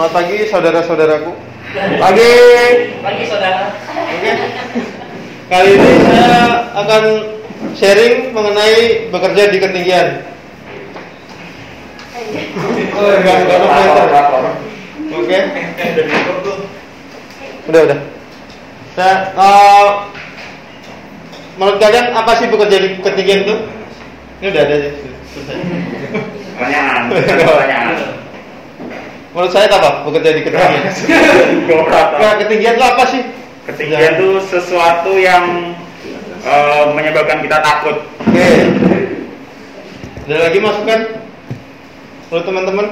Selamat pagi saudara-saudaraku. Pagi. Pagi saudara. Oke. Kali ini saya akan sharing mengenai bekerja di ketinggian. Oh, enggak, enggak meter. Oke. Udah, udah. Saya, eh, menurut kalian apa sih bekerja di ketinggian itu? Ini udah ada. Selesai. Pertanyaan, pertanyaan. Menurut saya apa? Bekerja di ketinggian. Nah, ketinggian itu apa sih? Ketinggian itu sesuatu yang eh, menyebabkan kita takut. Oke. Ada lagi masukan? Menurut teman-teman?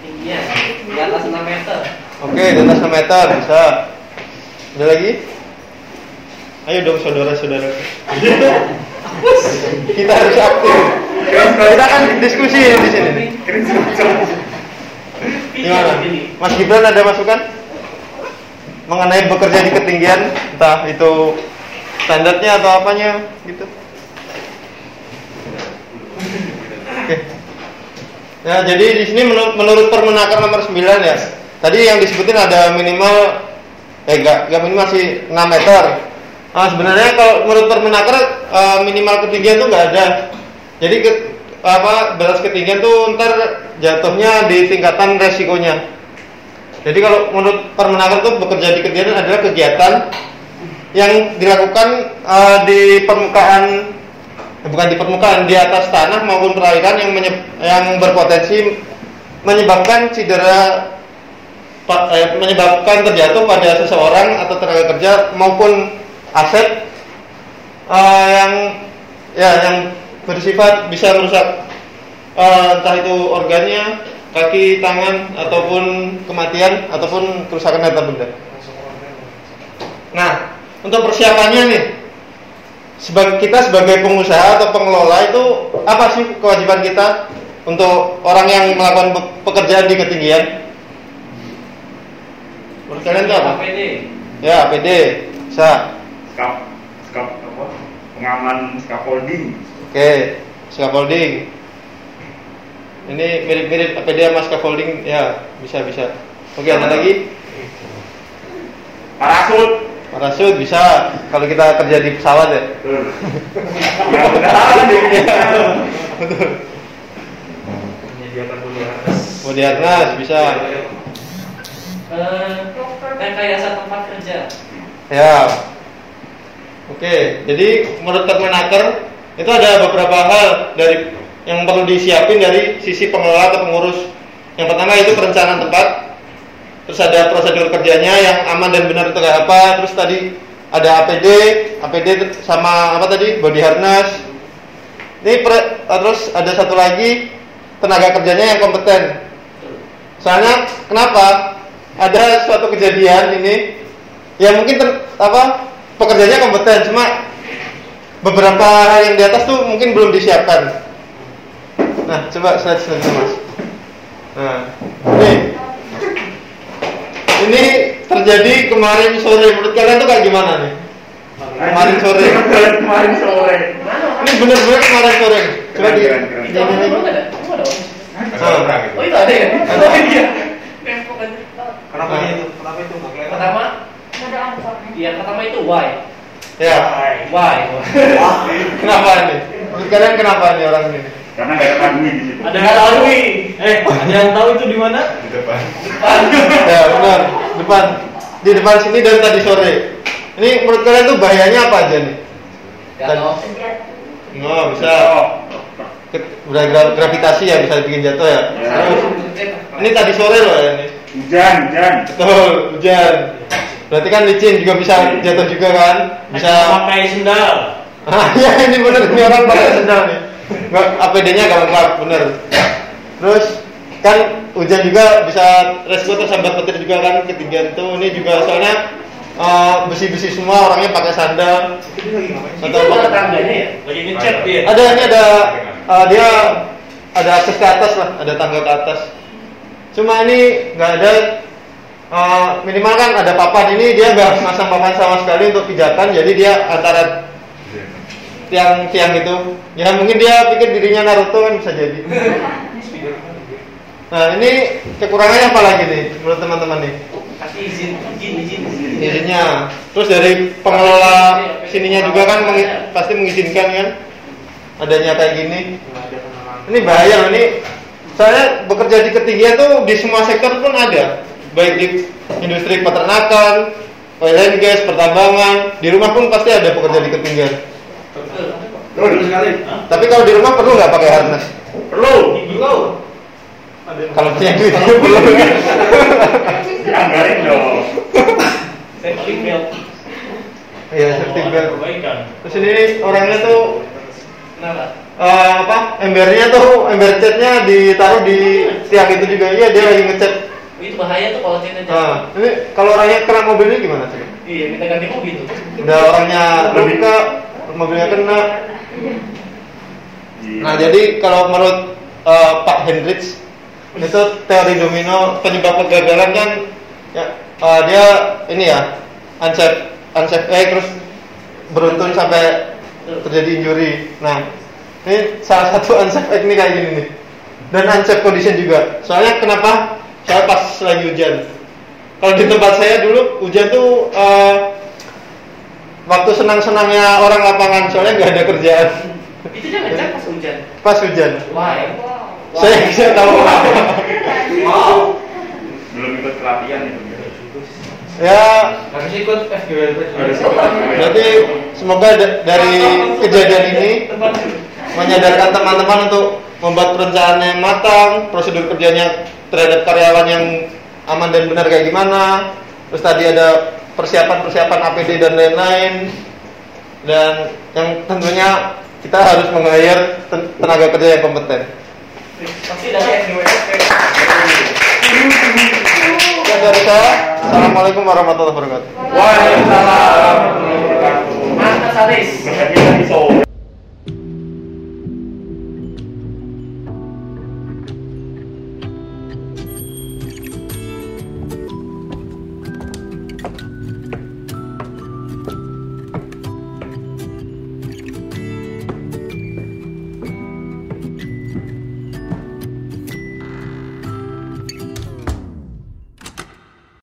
Tingginya di atas 6 meter. Oke, di atas 6 meter bisa. Ada lagi? Ayo dong saudara-saudara. Kita harus aktif. Kita kan diskusi di sini. Gimana? Mas Gibran ada masukan? Mengenai bekerja di ketinggian, entah itu standarnya atau apanya gitu. Oke. Ya, jadi di sini menurut, menurut Permenaker nomor 9 ya. Tadi yang disebutin ada minimal eh enggak, enggak minimal sih 6 meter. Nah, sebenarnya kalau menurut Permenaker eh, minimal ketinggian tuh enggak ada. Jadi ke, apa batas ketinggian tuh ntar jatuhnya di tingkatan resikonya. Jadi kalau menurut Permenaker tuh bekerja di ketinggian adalah kegiatan yang dilakukan eh, di permukaan eh, bukan di permukaan di atas tanah maupun perairan yang menye- yang berpotensi menyebabkan cedera eh, menyebabkan terjatuh pada seseorang atau tenaga kerja maupun aset eh, yang ya yang bersifat bisa merusak eh, entah itu organnya, kaki, tangan ataupun kematian ataupun kerusakan harta benda. Nah, untuk persiapannya nih, sebagai kita sebagai pengusaha atau pengelola itu apa sih kewajiban kita untuk orang yang melakukan pe- pekerjaan di ketinggian? Menurut kalian itu apa? APD. Ya, APD, bisa. Skap, skap apa? Pengaman scaffolding. Oke, scaffolding. Ini mirip-mirip APD sama scaffolding, ya bisa bisa. Oke, ada lagi? Parasut. Parasut bisa. Kalau kita kerja di pesawat ya. Betul. Menyediakan atas. Mau di harnas bisa. Eh, rekayasa tempat kerja. Ya. Oke, jadi menurut Permenaker itu ada beberapa hal dari yang perlu disiapin dari sisi pengelola atau pengurus. Yang pertama itu perencanaan tempat. Terus ada prosedur kerjanya yang aman dan benar itu apa. Terus tadi ada APD, APD sama apa tadi? Body harness. Ini pre- terus ada satu lagi tenaga kerjanya yang kompeten. Soalnya kenapa? Ada suatu kejadian ini ya mungkin ter- apa pekerjanya kompeten cuma beberapa hal yang di atas tuh mungkin belum disiapkan. Nah, coba slide selanjutnya mas. Nah, ini ini terjadi kemarin sore. Menurut kalian tuh kayak gimana nih? Kemarin sore. Kemarin sore. Ini bener-bener kemarin sore. Coba di. Ah. Oh itu ada. ada ya? Ada. Iya. Nempel aja. Kenapa itu? Kenapa itu? Pertama, ada yang pertama itu why. Ya. Why? Kenapa ini? Menurut kalian kenapa ini orang ini? Karena nggak ada kami di situ. Ada nih? Eh, ada yang tahu itu di mana? Di depan. Ya benar. Depan. Di depan sini dari tadi sore. Ini menurut kalian tuh bahayanya apa aja nih? Jatuh. Oh, bisa udah gra- gravitasi ya bisa bikin jatuh ya. Ya. Terus ini tadi sore loh ya ini. Hujan, hujan. Betul, hujan. Berarti kan licin juga bisa jatuh juga kan? Bisa. pakai sendal. Ah ya ini bener ini orang pakai sendal nih. Nggak, APD-nya gak lengkap, bener. Terus kan hujan juga bisa resiko tersambar petir juga kan ketinggian tuh. Ini juga soalnya eh, besi-besi semua orangnya pakai sandal. Itu Atau ada tangganya ya? Lagi ngecat dia. ada ini ada eh, dia ada akses ke atas lah, ada tangga ke atas. Cuma ini nggak ada eh, minimal kan ada papan ini dia nggak masang papan sama sekali untuk pijakan, jadi dia antara tiang-tiang itu ya mungkin dia pikir dirinya Naruto kan bisa jadi. Nah ini kekurangannya apa lagi nih menurut teman-teman nih? Kasih izin, izin, izin. Izinnya. Terus dari pengelola sininya juga kan mengi- pasti mengizinkan kan adanya kayak gini. Ini bahaya ini. Saya bekerja di ketinggian tuh di semua sektor pun ada, baik di industri peternakan, oil and gas, pertambangan, di rumah pun pasti ada pekerja di ketinggian. Betul. Tapi kalau di rumah perlu nggak pakai harness? Perlu, perlu. Kalau punya duit perlu. Dianggarin dong. Safety belt. Iya, safety belt. Terus ini orangnya tuh Kenapa? eh, apa embernya tuh ember catnya ditaruh di tiang itu juga iya dia lagi ngecat Itu bahaya tuh kalau jatuh. nah ini kalau orangnya kena mobil ini gimana sih Iya, minta ganti mobil tuh. udah orangnya luka mobilnya kena nah jadi kalau menurut eh, Pak Hendricks itu teori domino penyebab kegagalan kan ya eh, dia ini ya unsafe unsafe eh terus beruntun sampai terjadi injury. Nah, ini salah satu unsafe act ini kayak gini nih. Dan unsafe condition juga. Soalnya kenapa? Saya pas lagi hujan. Kalau di tempat saya dulu hujan tuh eh, waktu senang-senangnya orang lapangan soalnya nggak ada kerjaan. Itu jangan ngecek pas hujan. Pas hujan. Why? Saya bisa tahu. Belum ikut pelatihan itu. ya, Harus ikut pelatihan. berarti semoga da- dari kejadian ini menyadarkan teman-teman untuk membuat perencanaan yang matang, prosedur kerjanya terhadap karyawan yang aman dan benar kayak gimana. Terus tadi ada persiapan-persiapan APD dan lain-lain. Dan yang tentunya kita harus meng-hire ten- tenaga kerja yang kompeten. Pasti dari FGWSP. Ya dari saya, Assalamualaikum warahmatullahi wabarakatuh. Waalaikumsalam warahmatullahi wabarakatuh. Mantap Saris.